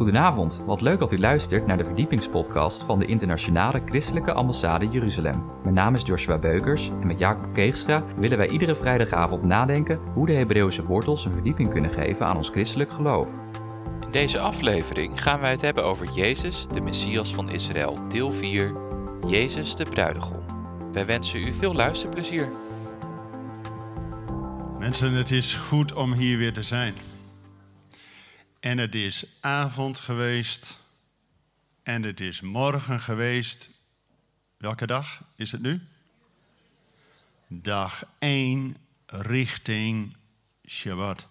Goedenavond, wat leuk dat u luistert naar de verdiepingspodcast van de Internationale Christelijke Ambassade Jeruzalem. Mijn naam is Joshua Beukers en met Jacob Keegstra willen wij iedere vrijdagavond nadenken hoe de Hebreeuwse wortels een verdieping kunnen geven aan ons christelijk geloof. In deze aflevering gaan wij het hebben over Jezus, de Messias van Israël, deel 4, Jezus de Bruidegom. Wij wensen u veel luisterplezier. Mensen, het is goed om hier weer te zijn. En het is avond geweest. En het is morgen geweest. Welke dag is het nu? Dag 1 richting Shabbat.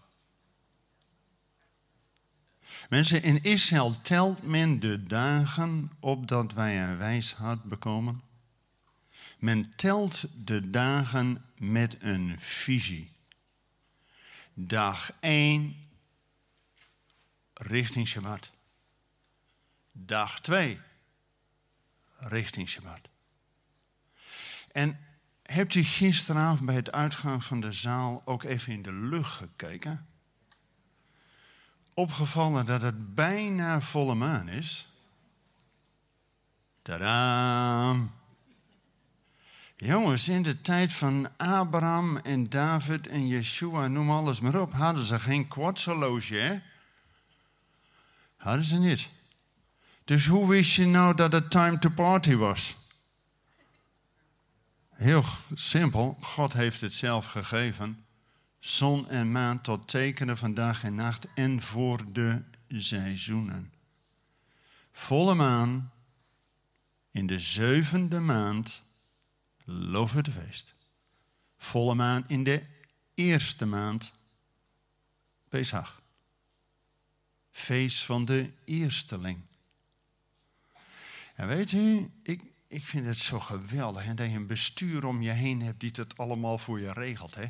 Mensen, in Israël telt men de dagen opdat wij een wijsheid bekomen. Men telt de dagen met een visie. Dag 1 richting Shabbat. Dag 2 richting Shabbat. En hebt u gisteravond bij het uitgaan van de zaal ook even in de lucht gekeken? Opgevallen dat het bijna volle maan is. Tadaam! Jongens, in de tijd van Abraham en David en Yeshua, noem alles maar op, hadden ze geen kwartshorloge, hè? Hadden ze niet. Dus hoe wist je nou dat het time to party was? Heel simpel, God heeft het zelf gegeven. Zon en maan tot tekenen van dag en nacht en voor de seizoenen. Volle maan in de zevende maand Loof het feest. Volle maan in de eerste maand. Pesach. Feest van de eersteling. En weet u, ik, ik vind het zo geweldig. En dat je een bestuur om je heen hebt die het allemaal voor je regelt. Hè?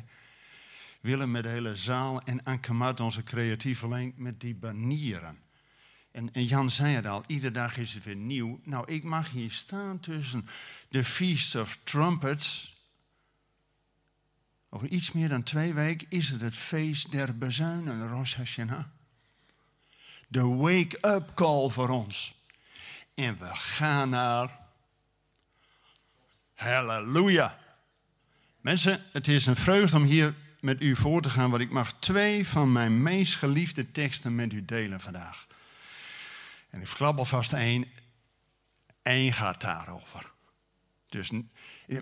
Willem met de hele zaal en Ankemat, onze creatieve lijn, met die banieren. En, en, Jan zei het al, iedere dag is het weer nieuw. Nou, ik mag hier staan tussen de Feast of Trumpets. Over iets meer dan twee weken is het het feest der bezuinen, Rosh Hashanah. De wake-up call voor ons. En we gaan naar Halleluja. Mensen, het is een vreugde om hier met u voor te gaan, want ik mag twee van mijn meest geliefde teksten met u delen vandaag. En ik verklap alvast één. Eén gaat daarover. Dus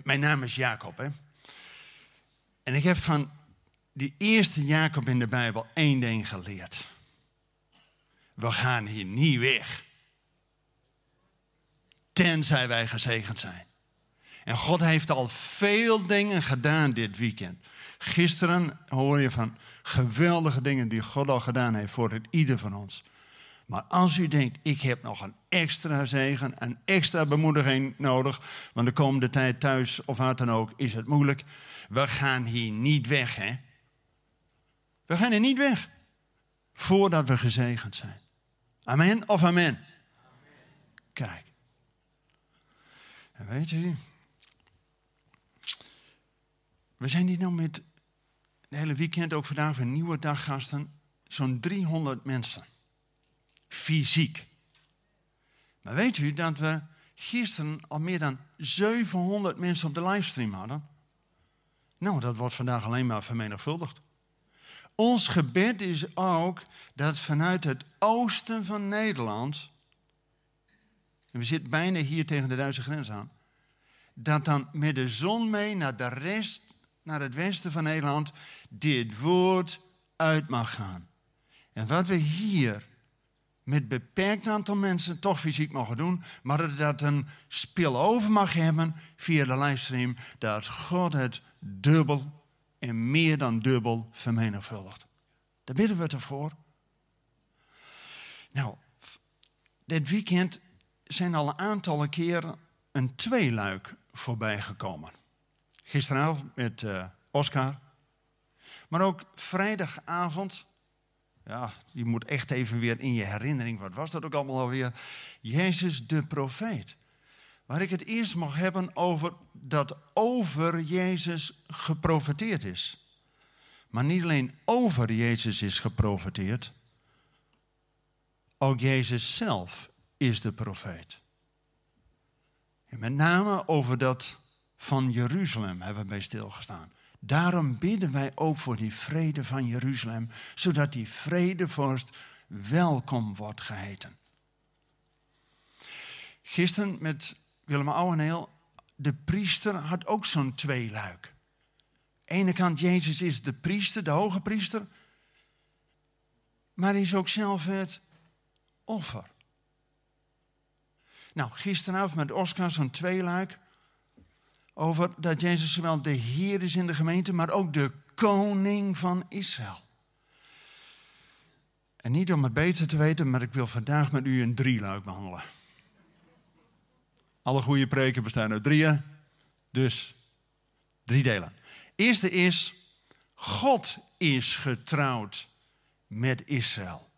mijn naam is Jacob. Hè? En ik heb van die eerste Jacob in de Bijbel één ding geleerd. We gaan hier niet weg. Tenzij wij gezegend zijn. En God heeft al veel dingen gedaan dit weekend. Gisteren hoor je van geweldige dingen die God al gedaan heeft voor het ieder van ons. Maar als u denkt, ik heb nog een extra zegen, een extra bemoediging nodig, want de komende tijd thuis of wat dan ook is het moeilijk. We gaan hier niet weg, hè? We gaan er niet weg voordat we gezegend zijn. Amen of amen? Kijk. En weet u, we zijn hier nou met het hele weekend, ook vandaag, een nieuwe daggasten, zo'n 300 mensen fysiek. Maar weet u dat we gisteren al meer dan 700 mensen op de livestream hadden? Nou, dat wordt vandaag alleen maar vermenigvuldigd. Ons gebed is ook dat vanuit het oosten van Nederland, en we zitten bijna hier tegen de Duitse grens aan, dat dan met de zon mee naar de rest, naar het westen van Nederland, dit woord uit mag gaan. En wat we hier met beperkt aantal mensen toch fysiek mogen doen, maar dat een spillover mag hebben via de livestream, dat God het dubbel en meer dan dubbel vermenigvuldigt. Daar bidden we ervoor. Nou, dit weekend zijn al een aantal keren een tweeluik voorbij gekomen. Gisteravond met uh, Oscar, maar ook vrijdagavond ja, je moet echt even weer in je herinnering, wat was dat ook allemaal alweer? Jezus de profeet. Waar ik het eerst mag hebben over dat over Jezus geprofeteerd is. Maar niet alleen over Jezus is geprofeteerd, Ook Jezus zelf is de profeet. En met name over dat van Jeruzalem hebben we bij stilgestaan. Daarom bidden wij ook voor die vrede van Jeruzalem, zodat die vredevorst welkom wordt geheten. Gisteren met Willem Ouweneel, de priester had ook zo'n tweeluik. Aan de ene kant, Jezus is de priester, de hoge priester, maar hij is ook zelf het offer. Nou, gisteravond met Oscar zo'n tweeluik over dat Jezus zowel de Heer is in de gemeente, maar ook de koning van Israël. En niet om het beter te weten, maar ik wil vandaag met u een drieluik behandelen. Alle goede preken bestaan uit drieën, dus drie delen. Eerste is, God is getrouwd met Israël.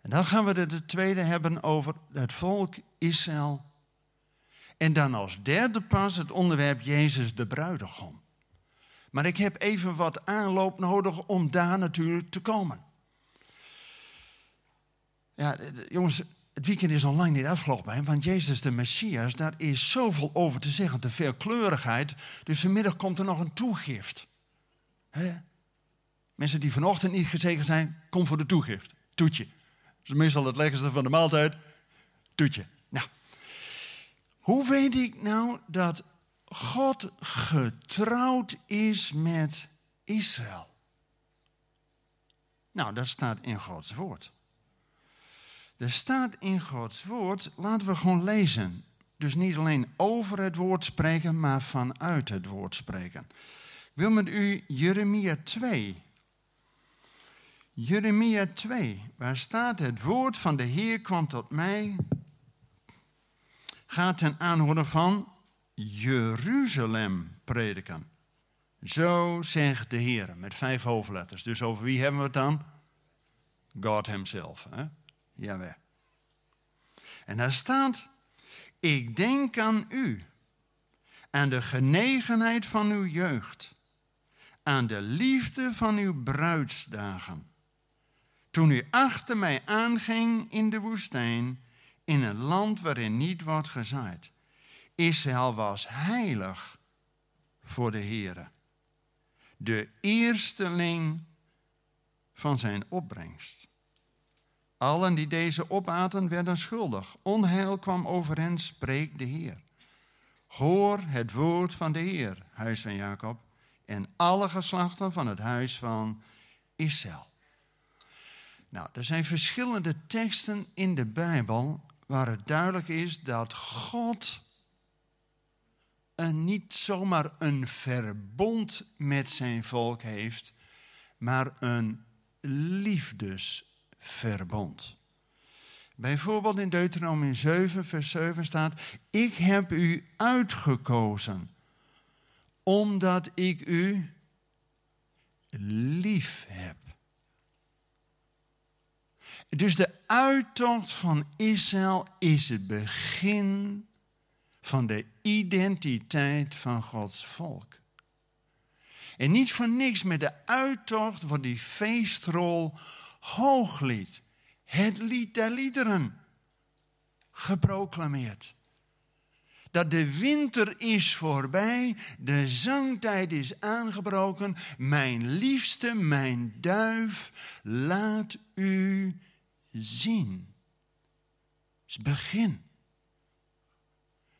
En dan gaan we de tweede hebben over het volk Israël. En dan als derde pas het onderwerp Jezus de bruidegom. Maar ik heb even wat aanloop nodig om daar natuurlijk te komen. Ja, jongens, het weekend is lang niet afgelopen, want Jezus de Messias, daar is zoveel over te zeggen, te veel kleurigheid. Dus vanmiddag komt er nog een toegift. Mensen die vanochtend niet gezegend zijn, kom voor de toegift. Toetje. Dat is meestal het lekkerste van de maaltijd. Toetje. Nou, hoe weet ik nou dat God getrouwd is met Israël? Nou, dat staat in Gods woord. Er staat in Gods woord, laten we gewoon lezen. Dus niet alleen over het woord spreken, maar vanuit het woord spreken. Ik wil met u Jeremia 2 Jeremia 2, waar staat het woord van de Heer kwam tot mij, gaat ten aanhoren van Jeruzalem prediken. Zo zegt de Heer, met vijf hoofdletters. Dus over wie hebben we het dan? God himself. Hè? Jawel. En daar staat, ik denk aan u, aan de genegenheid van uw jeugd, aan de liefde van uw bruidsdagen toen u achter mij aanging in de woestijn, in een land waarin niet wordt gezaaid. Israël was heilig voor de Heere. De eersteling van zijn opbrengst. Allen die deze opaten werden schuldig. Onheil kwam over hen, spreekt de Heer. Hoor het woord van de Heer, huis van Jacob, en alle geslachten van het huis van Israël. Nou, er zijn verschillende teksten in de Bijbel waar het duidelijk is dat God een, niet zomaar een verbond met zijn volk heeft, maar een liefdesverbond. Bijvoorbeeld in Deuteronomium 7, vers 7 staat: Ik heb u uitgekozen, omdat ik u lief heb. Dus de uittocht van Israël is het begin van de identiteit van Gods volk. En niet voor niks met de uittocht wordt die feestrol hooglied, het lied der liederen, geproclameerd. Dat de winter is voorbij, de zangtijd is aangebroken. Mijn liefste, mijn duif, laat u zien. Het is begin.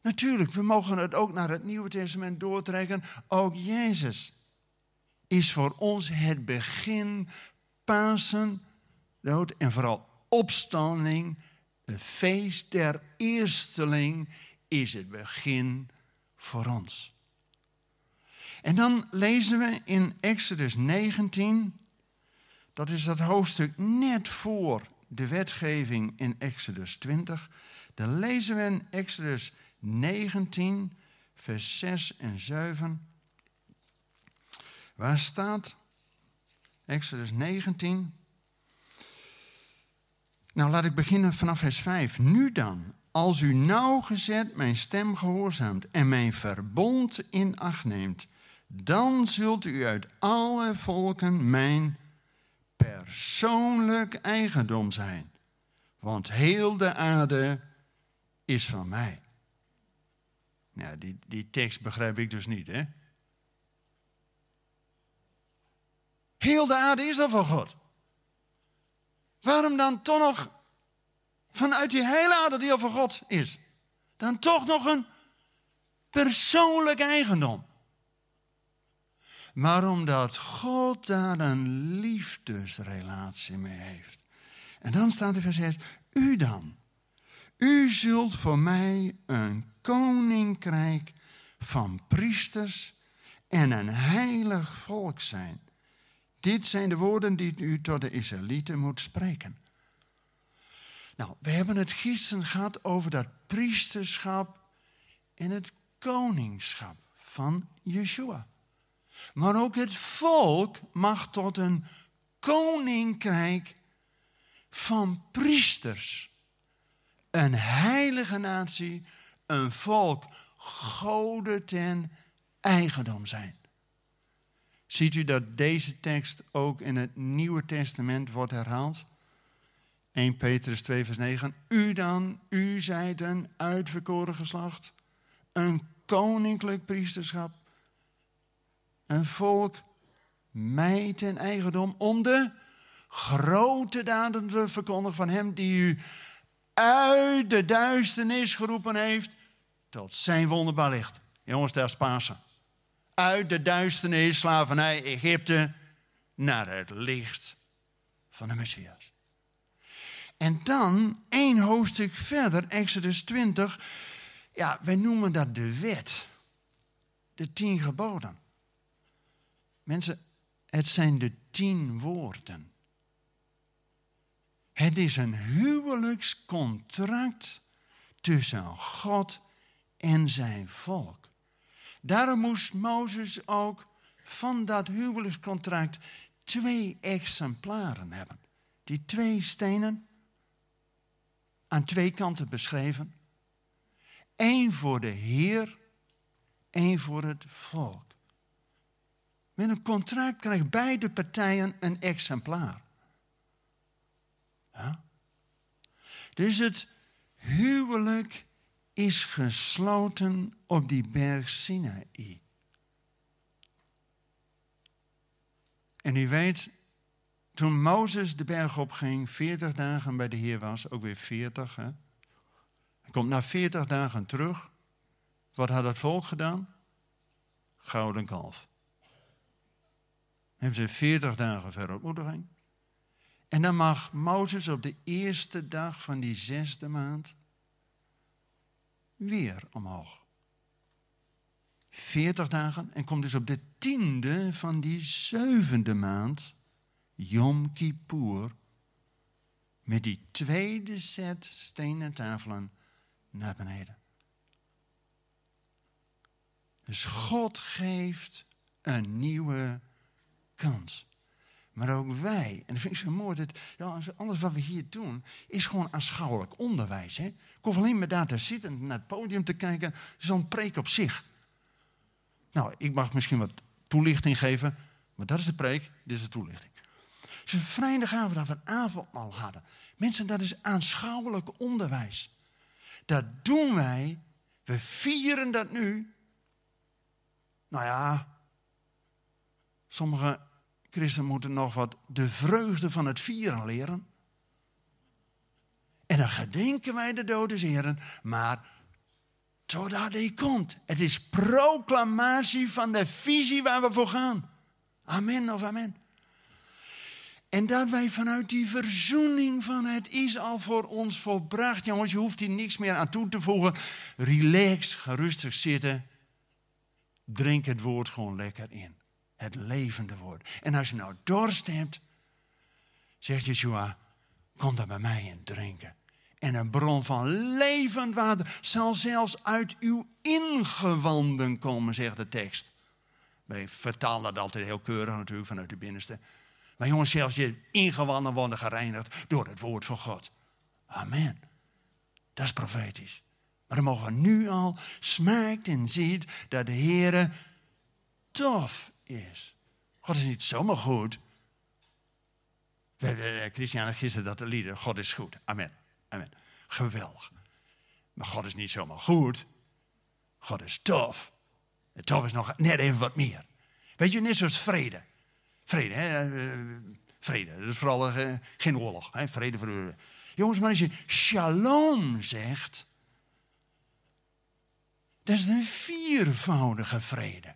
Natuurlijk, we mogen het ook naar het Nieuwe Testament doortrekken. Ook Jezus is voor ons het begin, Pasen, en vooral opstanding, het feest der eersteling is het begin voor ons. En dan lezen we in Exodus 19, dat is dat hoofdstuk net voor de wetgeving in Exodus 20. Dan lezen we in Exodus 19, vers 6 en 7. Waar staat Exodus 19? Nou, laat ik beginnen vanaf vers 5. Nu dan, als u nauwgezet mijn stem gehoorzaamt en mijn verbond in acht neemt, dan zult u uit alle volken mijn persoonlijk eigendom zijn. Want heel de aarde is van mij. Nou, die, die tekst begrijp ik dus niet, hè? Heel de aarde is al van God. Waarom dan toch nog vanuit die hele aarde die van God is, dan toch nog een persoonlijk eigendom? Maar omdat God daar een liefdesrelatie mee heeft. En dan staat er vers 6, u dan. U zult voor mij een koninkrijk van priesters en een heilig volk zijn. Dit zijn de woorden die u tot de Israëlieten moet spreken. Nou, we hebben het gisteren gehad over dat priesterschap en het koningschap van Yeshua. Maar ook het volk mag tot een koninkrijk van priesters. Een heilige natie, een volk, goden ten eigendom zijn. Ziet u dat deze tekst ook in het Nieuwe Testament wordt herhaald? 1 Petrus 2, vers 9. U dan, u zijt een uitverkoren geslacht, een koninklijk priesterschap, een volk, mij ten eigendom, om de grote daden te verkondigen van hem die u uit de duisternis geroepen heeft tot zijn wonderbaar licht. Jongens, daar is Pasen. Uit de duisternis, slavernij, Egypte, naar het licht van de Messias. En dan, één hoofdstuk verder, Exodus 20. Ja, wij noemen dat de wet. De tien geboden. Mensen, het zijn de tien woorden. Het is een huwelijkscontract tussen God en zijn volk. Daarom moest Mozes ook van dat huwelijkscontract twee exemplaren hebben. Die twee stenen, aan twee kanten beschreven. Eén voor de Heer, één voor het volk. Met een contract krijgen beide partijen een exemplaar. Ja? Dus het huwelijk is gesloten op die berg Sinaï. En u weet, toen Mozes de berg opging, 40 dagen bij de Heer was, ook weer 40. Hè? Hij komt na 40 dagen terug. Wat had het volk gedaan? Gouden kalf. Hebben ze 40 dagen verontmoediging. En dan mag Mozes op de eerste dag van die zesde maand weer omhoog. 40 dagen en komt dus op de tiende van die zevende maand, Yom Kippur, met die tweede set stenen tafelen naar beneden. Dus God geeft een nieuwe kans. Maar ook wij, en dat vind ik zo mooi, dat ja, alles wat we hier doen, is gewoon aanschouwelijk onderwijs. Hè? Ik hoef alleen maar daar te zitten en naar het podium te kijken, zo'n preek op zich. Nou, ik mag misschien wat toelichting geven, maar dat is de preek, dit is de toelichting. Dus vrijdagavond dat we een avondmaal hadden. Mensen, dat is aanschouwelijk onderwijs. Dat doen wij, we vieren dat nu. Nou ja, sommige Christen moeten nog wat de vreugde van het vieren leren. En dan gedenken wij de dode heren, maar totdat hij komt. Het is proclamatie van de visie waar we voor gaan. Amen of amen. En dat wij vanuit die verzoening van het is al voor ons volbracht. Jongens, je hoeft hier niks meer aan toe te voegen. Relax, gerustig zitten. Drink het woord gewoon lekker in. Het levende woord. En als je nou dorst hebt, zegt Yeshua, kom dan bij mij en drinken. En een bron van levend water zal zelfs uit uw ingewanden komen, zegt de tekst. Wij vertalen dat altijd heel keurig natuurlijk vanuit de binnenste. Maar jongens, zelfs je ingewanden worden gereinigd door het woord van God. Amen. Dat is profetisch. Maar dan mogen we nu al smaakt en ziet dat de Heer tof is. God is niet zomaar goed. Christiane gisteren dat de lieden. God is goed. Amen. Amen. Geweldig. Maar God is niet zomaar goed. God is tof. En tof is nog net even wat meer. Weet je, net zoals vrede. Vrede, hè? Eh, vrede. Dat is vooral geen oorlog. Hè? Vrede voor de... Jongens, maar als je shalom zegt... Dat is een viervoudige vrede.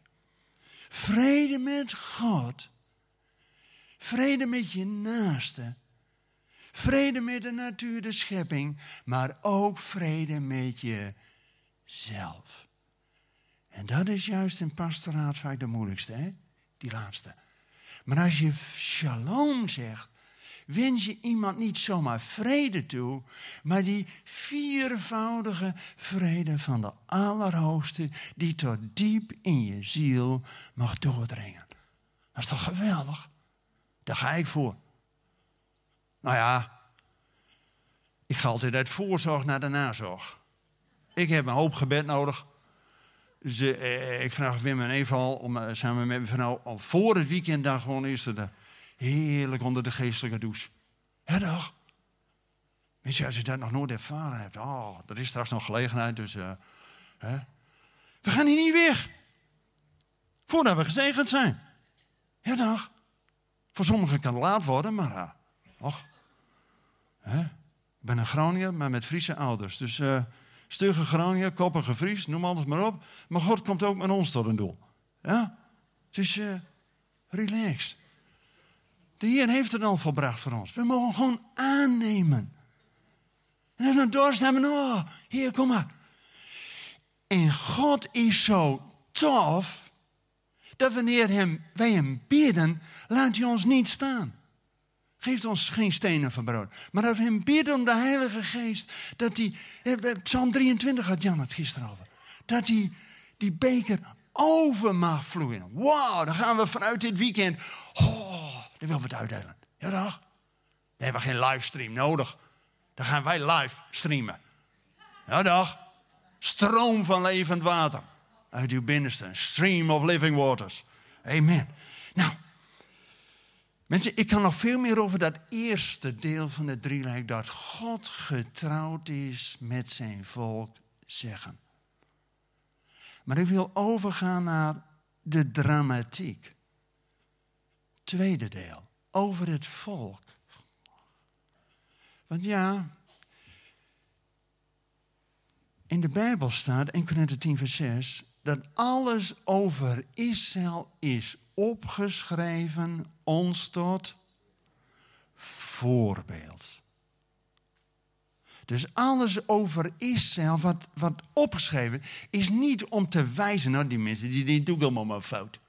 Vrede met God. Vrede met je naaste. Vrede met de natuur, de schepping. Maar ook vrede met jezelf. En dat is juist in pastoraat vaak de moeilijkste, hè? die laatste. Maar als je shalom zegt, wens je iemand niet zomaar vrede toe, maar die viervoudige vrede van de Allerhoogste, die tot diep in je ziel mag doordringen. Dat is toch geweldig? Daar ga ik voor. Nou ja, ik ga altijd uit voorzorg naar de nazorg. Ik heb een hoop gebed nodig. Eh, ik vraag Wim en Eval om eh, samen met mijn vrouw al voor het weekend dan gewoon eerst de, heerlijk onder de geestelijke douche. Ja, dag. Mensen, als je dat nog nooit ervaren hebt, oh, er is straks nog gelegenheid, dus uh, hè. we gaan hier niet weg. Voordat we gezegend zijn. Ja, dag. Voor sommigen kan het laat worden, maar uh, och. Hè? Ik ben een Groninger, maar met Friese ouders. Dus uh, stugge Groningen, koppige Fries, noem alles maar op. Maar God komt ook met ons tot een doel. Ja? Dus uh, relax. De Heer heeft het al volbracht voor ons. We mogen gewoon aannemen. En als we oh, hier, kom maar. En God is zo tof, dat wanneer hem, wij hem bidden, laat hij ons niet staan. Geeft ons geen stenen van brood. Maar dat we hem bidden om de Heilige Geest, dat hij, Psalm 23 had Jan het gisteren over, dat hij die beker over mag vloeien. Wauw, dan gaan we vanuit dit weekend, oh, willen we het uitdelen. Ja toch? Dan hebben we geen livestream nodig. Dan gaan wij live streamen. Ja toch? Stroom van levend water. Uit uw binnenste. Stream of living waters. Amen. Nou, mensen, ik kan nog veel meer over dat eerste deel van het drieluik. Dat God getrouwd is met zijn volk zeggen. Maar ik wil overgaan naar de dramatiek. Tweede deel, over het volk. Want ja, in de Bijbel staat, 1 Corinthië 10 vers 6, dat alles over Israël is opgeschreven ons tot voorbeeld. Dus alles over Israël, wat, wat opgeschreven is niet om te wijzen naar die mensen die, die doen allemaal maar fout.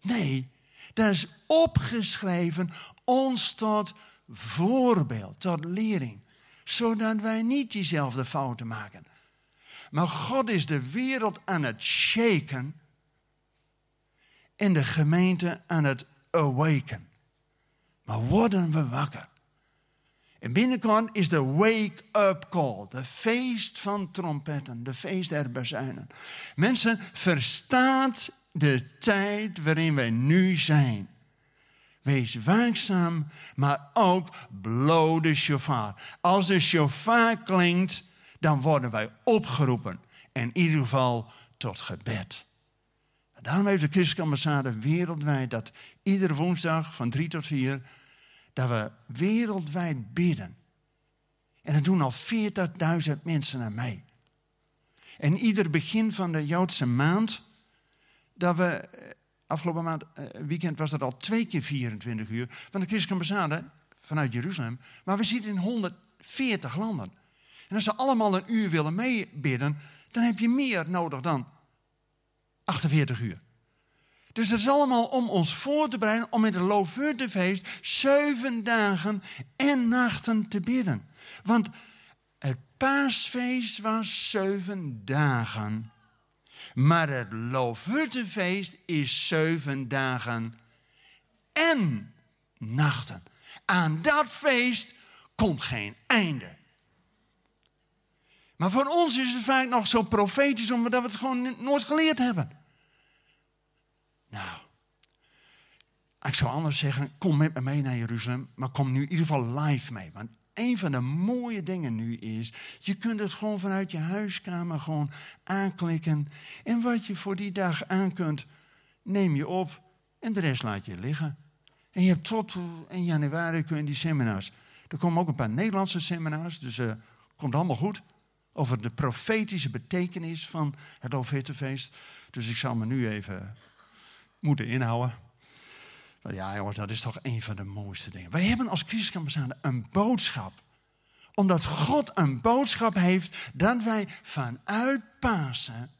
Nee, dat is opgeschreven ons tot voorbeeld, tot lering. Zodat wij niet diezelfde fouten maken. Maar God is de wereld aan het shaken en de gemeente aan het awaken. Maar worden we wakker? En binnenkort is de wake-up call, de feest van trompetten, de feest der bezuinen. Mensen, verstaat de tijd waarin wij nu zijn. Wees waakzaam, maar ook de shofar. Als de shofar klinkt, dan worden wij opgeroepen. In ieder geval tot gebed. Daarom heeft de Christelijke Ambassade wereldwijd dat iedere woensdag van drie tot vier, dat we wereldwijd bidden. En dat doen al 40.000 mensen aan mij. En ieder begin van de Joodse maand, dat we, eh, afgelopen maand, eh, weekend was dat al twee keer 24 uur, van de Christelijke Ambassade vanuit Jeruzalem. Maar we zitten in 140 landen. En als ze allemaal een uur willen meebidden, dan heb je meer nodig dan 48 uur. Dus het is allemaal om ons voor te bereiden om in de Loofhuttenfeest zeven dagen en nachten te bidden. Want het paasfeest was zeven dagen. Maar het Loofhuttenfeest is zeven dagen en nachten. Aan dat feest komt geen einde. Maar voor ons is het vaak nog zo profetisch omdat we het gewoon nooit geleerd hebben. Nou, ik zou anders zeggen, kom met me mee naar Jeruzalem, maar kom nu in ieder geval live mee. Want een van de mooie dingen nu is, je kunt het gewoon vanuit je huiskamer gewoon aanklikken. En wat je voor die dag aan kunt, neem je op en de rest laat je liggen. En je hebt tot 1 januari kun je die seminars. Er komen ook een paar Nederlandse seminars, dus uh, komt allemaal goed. Over de profetische betekenis van het Loofhuttenfeest. Dus ik zal me nu even moeten inhouden. Ja, jongens, dat is toch een van de mooiste dingen. Wij hebben als Christuskamperszaden een boodschap. Omdat God een boodschap heeft dat wij vanuit Pasen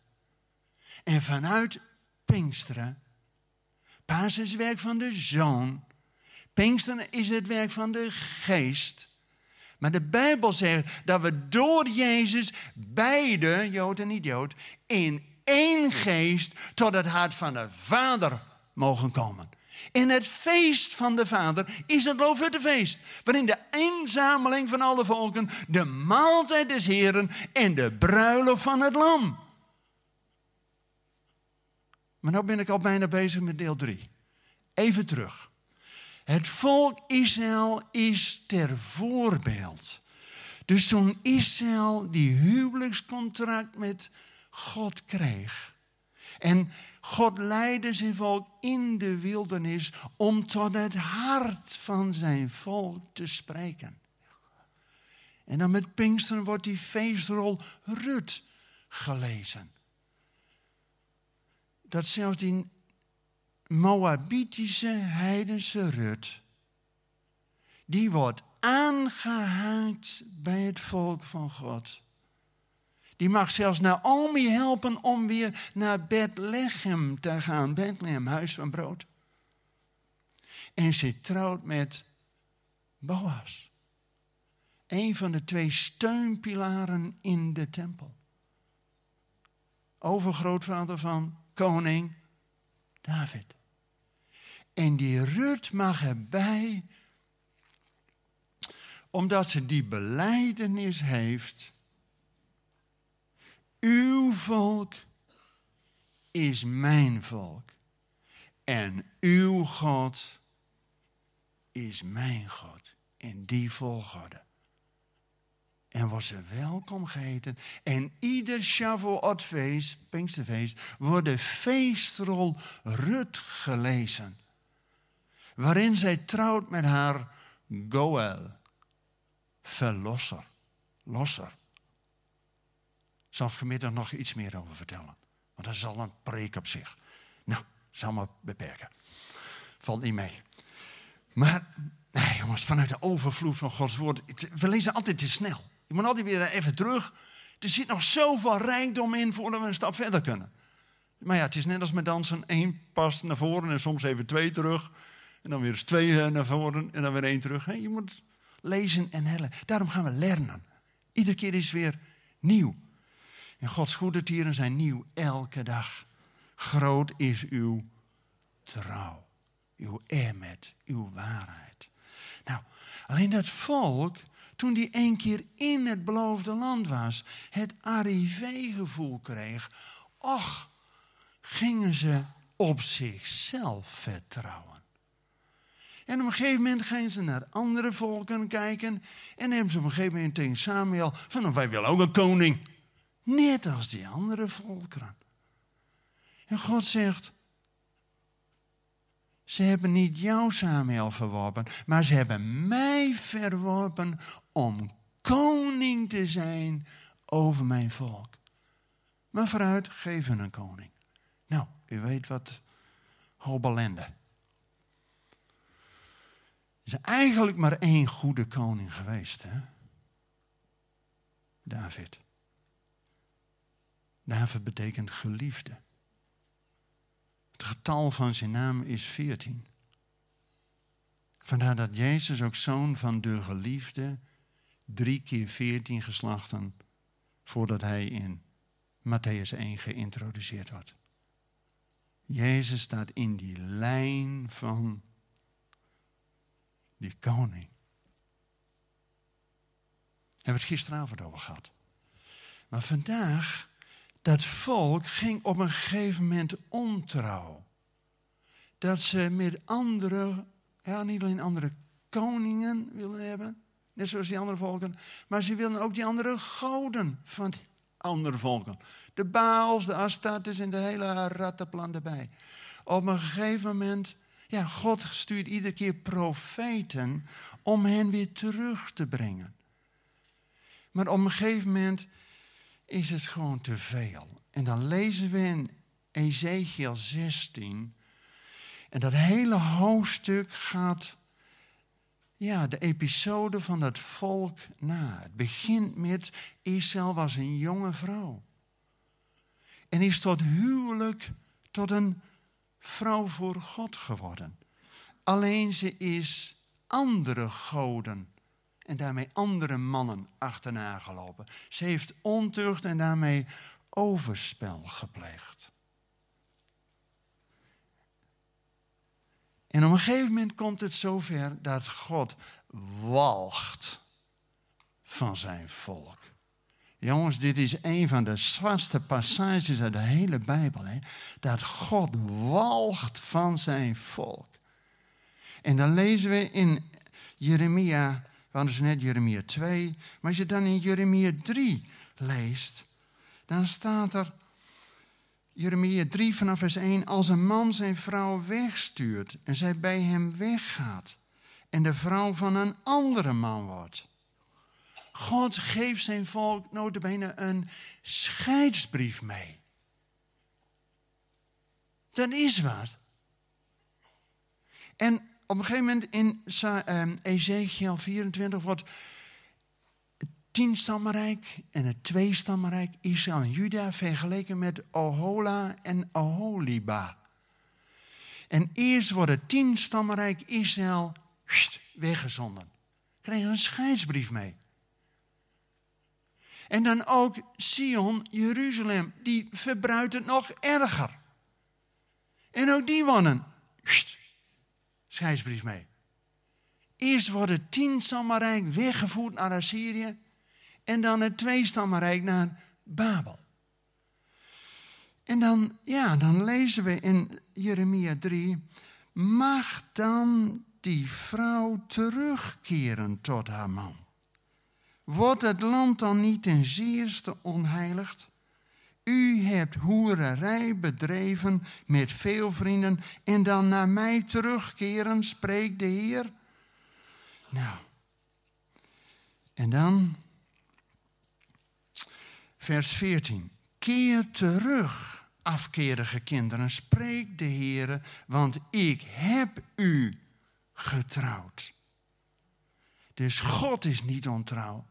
en vanuit Pinksteren. Pasen is het werk van de Zoon. Pinksteren is het werk van de Geest. Maar de Bijbel zegt dat we door Jezus beide, Jood en niet-Jood, in één geest tot het hart van de Vader mogen komen. In het feest van de Vader is het Loofhuttenfeest. Waarin de inzameling van alle volken, de maaltijd des Heren en de bruiloft van het Lam. Maar nu ben ik al bijna bezig met deel 3. Even terug. Het volk Israël is ter voorbeeld. Dus toen Israël die huwelijkscontract met God kreeg. En God leidde zijn volk in de wildernis om tot het hart van zijn volk te spreken. En dan met Pinksteren wordt die feestrol Rut gelezen. Dat zelfs die Moabitische heidense Rut, die wordt aangehaakt bij het volk van God. Die mag zelfs Naomi helpen om weer naar Bethlehem te gaan. Bethlehem, huis van brood. En ze trouwt met Boas. Een van de twee steunpilaren in de tempel. Overgrootvader van koning David. En die Rut mag erbij, omdat ze die beleidenis heeft uw volk is mijn volk. En uw God is mijn God. In die volgorde. En wordt ze welkom geheten. En ieder Shavuotfeest, Pinksterfeest, wordt de feestrol Rut gelezen. Waarin zij trouwt met haar Goel, verlosser, losser zal vanmiddag nog iets meer over vertellen. Want dat is al een preek op zich. Nou, zal maar beperken. Valt niet mee. Maar, nee jongens, vanuit de overvloed van Gods woord. We lezen altijd te snel. Je moet altijd weer even terug. Er zit nog zoveel rijkdom in voordat we een stap verder kunnen. Maar ja, het is net als met dansen. Eén pas naar voren en soms even twee terug. En dan weer eens twee eh, naar voren en dan weer één terug. Je moet lezen en hellen. Daarom gaan we leren. Iedere keer is weer nieuw. En Gods goede tieren zijn nieuw elke dag. Groot is uw trouw, uw emet, uw waarheid. Nou, alleen dat volk, toen die een keer in het beloofde land was, het arrivé-gevoel kreeg, och, gingen ze op zichzelf vertrouwen. En op een gegeven moment gingen ze naar andere volken kijken. En hebben ze op een gegeven moment tegen Samuel van, nou, wij willen ook een koning. Net als die andere volkeren. En God zegt, ze hebben niet jou, Samuel, verworpen, maar ze hebben mij verworpen om koning te zijn over mijn volk. Maar vooruit, geven een koning. Nou, u weet wat hobelende. Er is eigenlijk maar één goede koning geweest, hè? David. David betekent geliefde. Het getal van zijn naam is 14. Vandaar dat Jezus ook zoon van de geliefde drie keer 14 geslachten voordat hij in Matthäus 1 geïntroduceerd wordt. Jezus staat in die lijn van die koning. Hebben we het gisteravond over gehad. Maar vandaag dat volk ging op een gegeven moment ontrouw. Dat ze met andere, ja, niet alleen andere koningen willen hebben, net zoals die andere volken. Maar ze wilden ook die andere goden van die andere volken. De Baals, de Astartes en de hele rattenplan erbij. Op een gegeven moment, ja, God stuurt iedere keer profeten om hen weer terug te brengen. Maar op een gegeven moment is het gewoon te veel. En dan lezen we in Ezekiel 16. En dat hele hoofdstuk gaat ja, de episode van dat volk na. Het begint met Israël was een jonge vrouw. En is tot huwelijk tot een vrouw voor God geworden. Alleen ze is andere goden en daarmee andere mannen achterna gelopen. Ze heeft ontucht en daarmee overspel gepleegd. En op een gegeven moment komt het zover dat God walgt van zijn volk. Jongens, dit is een van de zwartste passages uit de hele Bijbel. Hè? Dat God walgt van zijn volk. En dan lezen we in Jeremia, we hadden net Jeremia 2, maar als je dan in Jeremia 3 leest, dan staat er, Jeremia 3 vanaf vers 1, als een man zijn vrouw wegstuurt en zij bij hem weggaat en de vrouw van een andere man wordt. God geeft zijn volk notabene een scheidsbrief mee. Dat is wat. En op een gegeven moment in ehm, Ezekiel 24 wordt het tienstammenrijk en het tweestammenrijk Israël en Juda vergeleken met Ohola en Oholiba. En eerst wordt het tienstammenrijk Israël weggezonden. Kregen een scheidsbrief mee. En dan ook Sion, Jeruzalem, die verbruikt het nog erger. En ook die wonnen. Scheidsbrief mee. Eerst wordt het tienstammenrijk weggevoerd naar Assyrië. En dan het tweestammenrijk naar Babel. En dan, ja, dan lezen we in Jeremia 3. Mag dan die vrouw terugkeren tot haar man? Wordt het land dan niet ten zeerste onheiligd? U hebt hoererij bedreven met veel vrienden en dan naar mij terugkeren, spreekt de Heer. Nou, en dan vers 14. Keer terug, afkerige kinderen, spreekt de Heer, want ik heb u getrouwd. Dus God is niet ontrouw.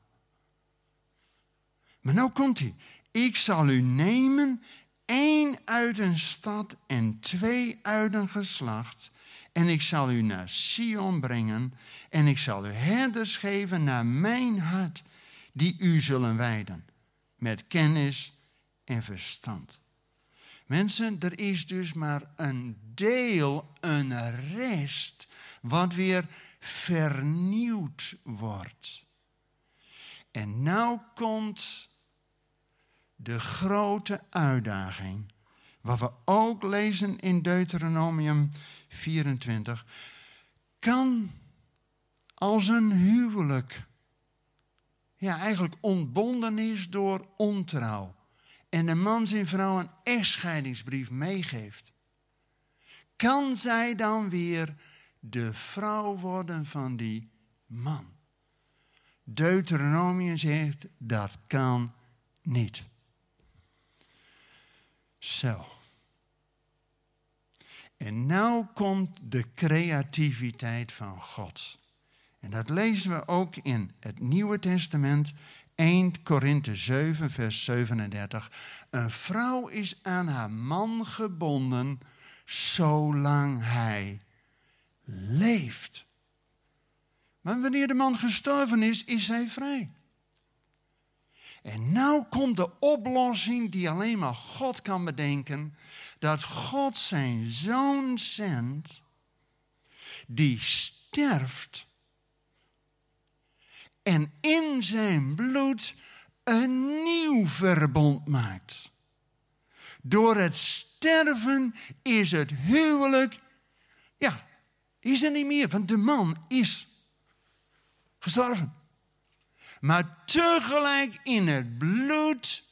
Maar nou komt hij. Ik zal u nemen, één uit een stad en twee uit een geslacht. En ik zal u naar Sion brengen. En ik zal u herders geven naar mijn hart, die u zullen wijden. Met kennis en verstand. Mensen, er is dus maar een deel, een rest, wat weer vernieuwd wordt. En nou komt de grote uitdaging, wat we ook lezen in Deuteronomium 24, kan als een huwelijk, ja eigenlijk ontbonden is door ontrouw, en de man zijn vrouw een echtscheidingsbrief meegeeft, kan zij dan weer de vrouw worden van die man? Deuteronomium zegt dat kan niet. Zo. En nou komt de creativiteit van God. En dat lezen we ook in het Nieuwe Testament, 1 Korinthe 7, vers 37. Een vrouw is aan haar man gebonden zolang hij leeft. Maar wanneer de man gestorven is, is zij vrij. En nou komt de oplossing die alleen maar God kan bedenken. Dat God zijn zoon zendt, die sterft. En in zijn bloed een nieuw verbond maakt. Door het sterven is het huwelijk, ja, is er niet meer, want de man is gestorven. Maar tegelijk in het bloed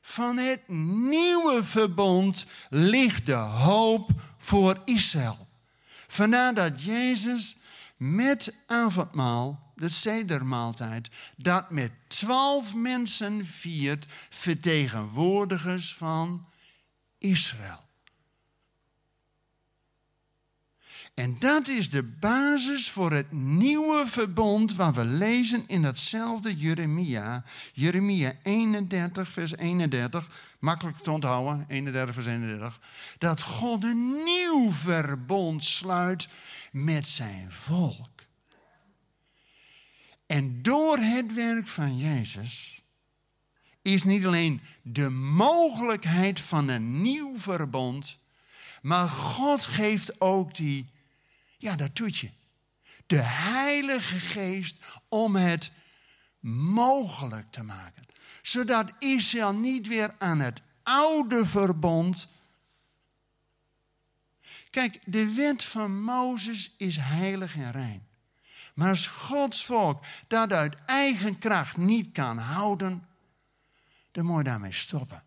van het nieuwe verbond ligt de hoop voor Israël. Vandaar dat Jezus met avondmaal, de sedermaaltijd, dat met twaalf mensen viert, vertegenwoordigers van Israël. En dat is de basis voor het nieuwe verbond wat we lezen in datzelfde Jeremia. Jeremia 31, vers 31. Makkelijk te onthouden, 31, vers 31. Dat God een nieuw verbond sluit met zijn volk. En door het werk van Jezus is niet alleen de mogelijkheid van een nieuw verbond, maar God geeft ook die ja, dat doet je. De Heilige Geest om het mogelijk te maken. Zodat Israël niet weer aan het oude verbond. Kijk, de wet van Mozes is heilig en rein. Maar als Gods volk dat uit eigen kracht niet kan houden, dan moet je daarmee stoppen.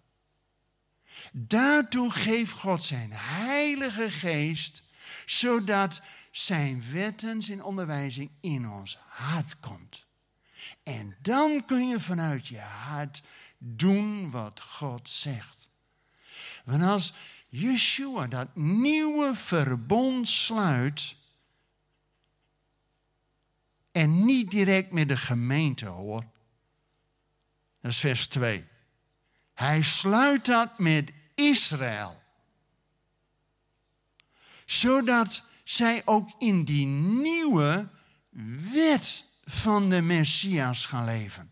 Daartoe geeft God zijn Heilige Geest, zodat zijn wetten, zijn onderwijzing in ons hart komt. En dan kun je vanuit je hart doen wat God zegt. Want als Yeshua dat nieuwe verbond sluit, en niet direct met de gemeente hoor, dat is vers 2. Hij sluit dat met Israël. Zodat zij ook in die nieuwe wet van de Messias gaan leven.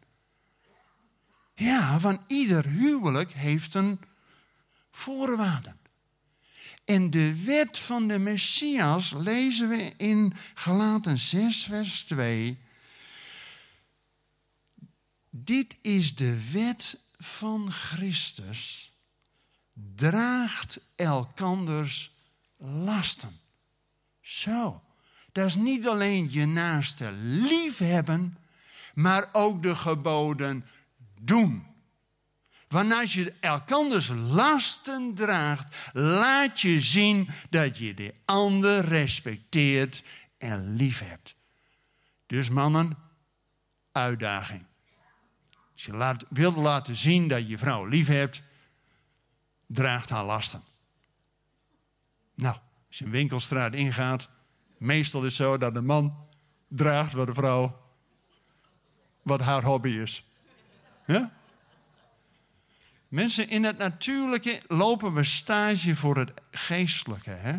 Ja, want ieder huwelijk heeft een voorwaarde. En de wet van de Messias lezen we in Galaten 6, vers 2. Dit is de wet van Christus. Draagt elkanders lasten. Zo, dat is niet alleen je naaste liefhebben, maar ook de geboden doen. Als je elkanders lasten draagt, laat je zien dat je de ander respecteert en lief hebt. Dus mannen, uitdaging. Als je laat, wilt laten zien dat je vrouw lief hebt, draagt haar lasten. Nou, als je een winkelstraat ingaat, meestal is het zo dat de man draagt wat de vrouw, wat haar hobby is. Ja? Mensen, in het natuurlijke lopen we stage voor het geestelijke. Hè?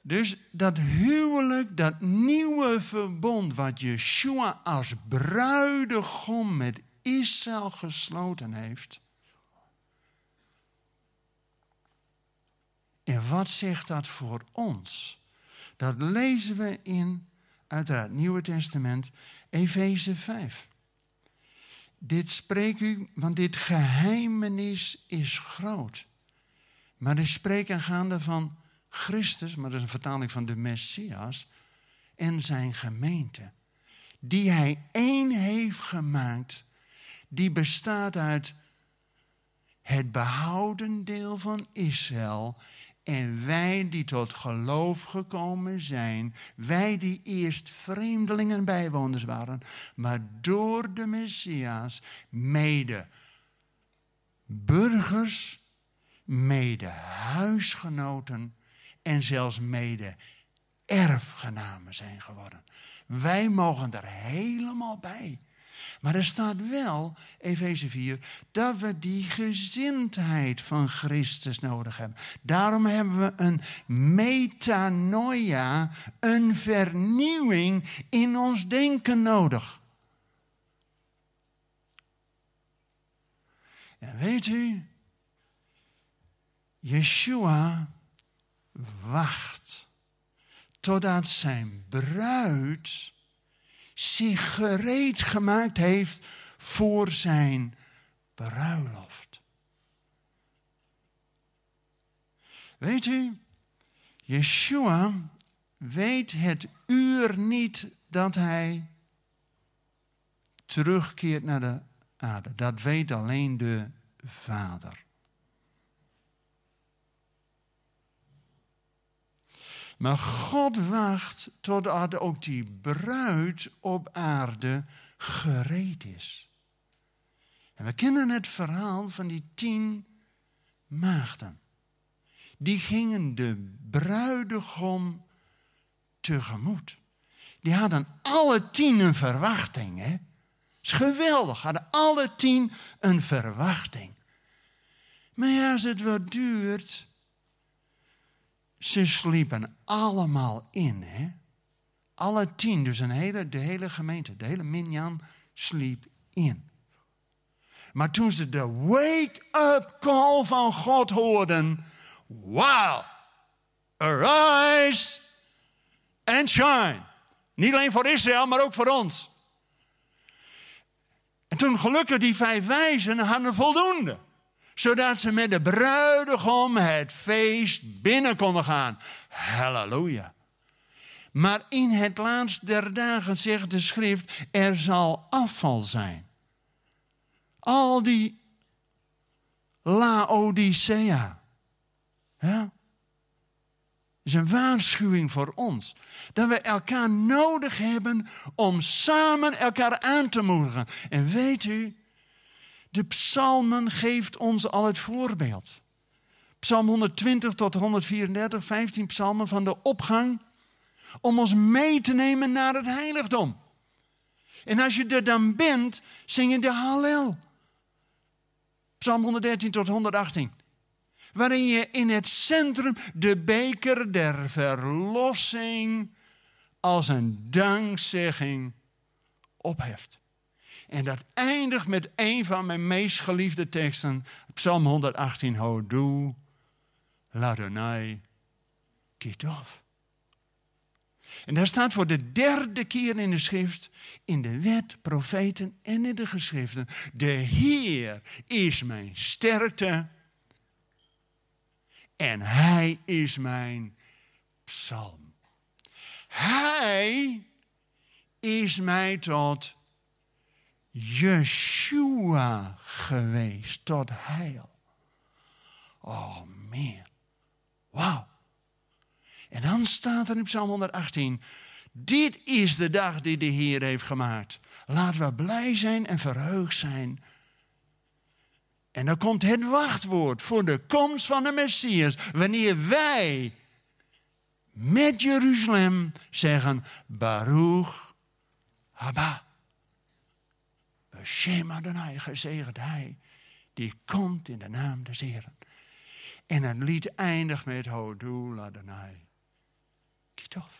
Dus dat huwelijk, dat nieuwe verbond wat Yeshua als bruidegom met Israël gesloten heeft, En wat zegt dat voor ons? Dat lezen we in, uiteraard, Nieuwe Testament, Efeze 5. Dit spreek u, want dit geheimenis is groot. Maar ik spreek aangaande van Christus, maar dat is een vertaling van de Messias, en zijn gemeente. Die hij één heeft gemaakt, die bestaat uit het behouden deel van Israël en wij die tot geloof gekomen zijn, wij die eerst vreemdelingen en bijwoners waren, maar door de Messias mede burgers, mede huisgenoten en zelfs mede erfgenamen zijn geworden. Wij mogen er helemaal bij. Maar er staat wel, Efeze 4, dat we die gezindheid van Christus nodig hebben. Daarom hebben we een metanoia, een vernieuwing in ons denken nodig. En weet u, Yeshua wacht totdat zijn bruid zich gereed gemaakt heeft voor zijn bruiloft. Weet u, Yeshua weet het uur niet dat hij terugkeert naar de aarde. Dat weet alleen de Vader. Maar God wacht totdat ook die bruid op aarde gereed is. En we kennen het verhaal van die tien maagden. Die gingen de bruidegom tegemoet. Die hadden alle tien een verwachting. Is geweldig, hadden alle tien een verwachting. Maar ja, als het wat duurt, ze sliepen allemaal in. Hè? Alle tien, dus een hele, de hele gemeente, de hele minyan sliep in. Maar toen ze de wake-up call van God hoorden, wow, arise and shine. Niet alleen voor Israël, maar ook voor ons. En toen gelukkig die vijf wijzen hadden voldoende. Zodat ze met de bruidegom het feest binnen konden gaan. Halleluja. Maar in het laatst der dagen zegt de schrift, er zal afval zijn. Al die Laodicea. Ja? is een waarschuwing voor ons. Dat we elkaar nodig hebben om samen elkaar aan te moedigen. En weet u, de psalmen geeft ons al het voorbeeld. Psalm 120 tot 134, 15 psalmen van de opgang. Om ons mee te nemen naar het heiligdom. En als je er dan bent, zing je de Hallel. Psalm 113 tot 118 waarin je in het centrum de beker der verlossing als een dankzegging opheft. En dat eindigt met een van mijn meest geliefde teksten, Psalm 118, Hodu, Ladonai, Kitov. En daar staat voor de derde keer in de schrift, in de wet, profeten en in de geschriften, de Heer is mijn sterkte en hij is mijn psalm. Hij is mij tot Yeshua geweest, tot heil. Oh man, wauw. En dan staat er in Psalm 118, dit is de dag die de Heer heeft gemaakt. Laten we blij zijn en verheugd zijn en dan komt het wachtwoord voor de komst van de Messias. Wanneer wij met Jeruzalem zeggen, Baruch Haba. Beshem Adonai, gezegend hij, die komt in de naam des Heren. En het lied eindigt met Hodul Adonai. Kitov.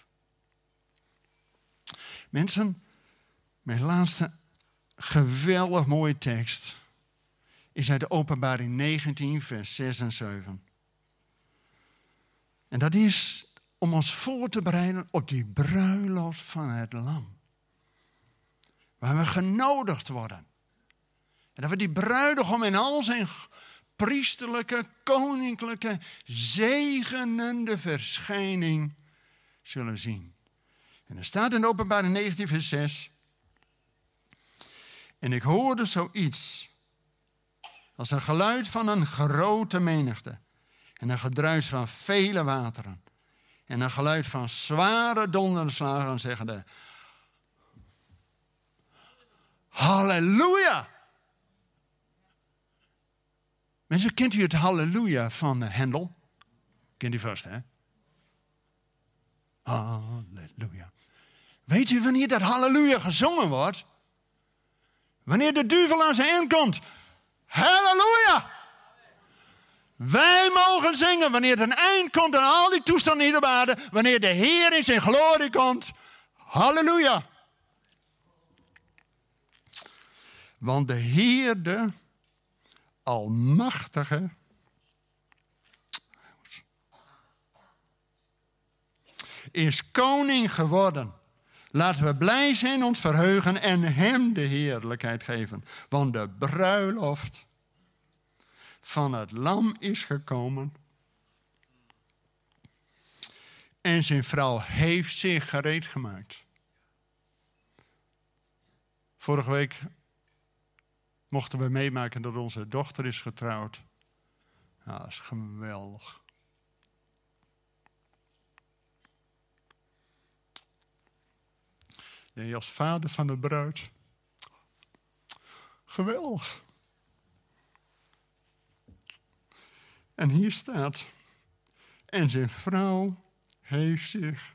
Mensen, mijn laatste geweldig mooie tekst is uit de openbaring 19, vers 6 en 7. En dat is om ons voor te bereiden op die bruiloft van het lam. Waar we genodigd worden. En dat we die bruidegom in al zijn priesterlijke, koninklijke, zegenende verschijning zullen zien. En er staat in de openbaring 19, vers 6. En ik hoorde zoiets als een geluid van een grote menigte. En een gedruis van vele wateren. En een geluid van zware donderslagen zeggende... Halleluja! Mensen, kent u het halleluja van Hendel? Kent u vast, hè? Halleluja. Weet u wanneer dat halleluja gezongen wordt? Wanneer de duivel aan zijn eind komt. Halleluja! Wij mogen zingen wanneer het een eind komt aan al die toestanden hier op aarde. Wanneer de Heer in zijn glorie komt. Halleluja! Want de Heer, de Almachtige, is koning geworden. Laten we blij zijn, ons verheugen en Hem de heerlijkheid geven. Want de bruiloft van het lam is gekomen. En zijn vrouw heeft zich gereed gemaakt. Vorige week mochten we meemaken dat onze dochter is getrouwd. Ja, dat is geweldig. Nee, als vader van de bruid. Geweldig. En hier staat, en zijn vrouw heeft zich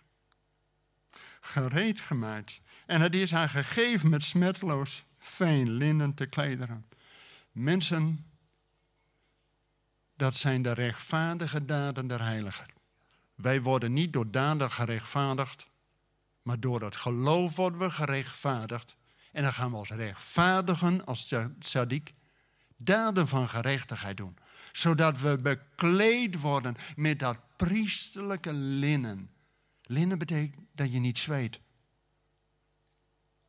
gereed gemaakt. En het is haar gegeven met smetloos fijn linnen te klederen. Mensen, dat zijn de rechtvaardige daden der heiligen. Wij worden niet door daden gerechtvaardigd, maar door het geloof worden we gerechtvaardigd. En dan gaan we als rechtvaardigen, als tzaddik, daden van gerechtigheid doen. Zodat we bekleed worden met dat priesterlijke linnen. Linnen betekent dat je niet zweet.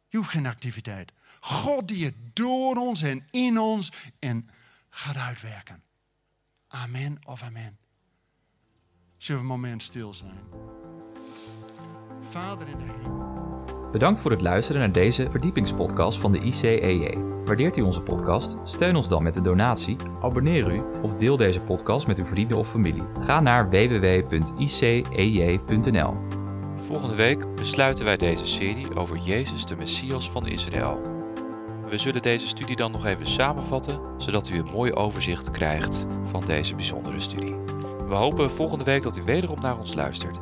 Je hoeft geen activiteit. God die het door ons en in ons en gaat uitwerken. Amen of amen. Zullen we een moment stil zijn? Vader in de hemel. Bedankt voor het luisteren naar deze verdiepingspodcast van de ICEJ. Waardeert u onze podcast? Steun ons dan met een donatie, abonneer u of deel deze podcast met uw vrienden of familie. Ga naar www.icej.nl. Volgende week besluiten wij deze serie over Jezus, de Messias van Israël. We zullen deze studie dan nog even samenvatten, zodat u een mooi overzicht krijgt van deze bijzondere studie. We hopen volgende week dat u wederom naar ons luistert.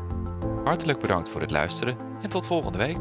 Hartelijk bedankt voor het luisteren en tot volgende week.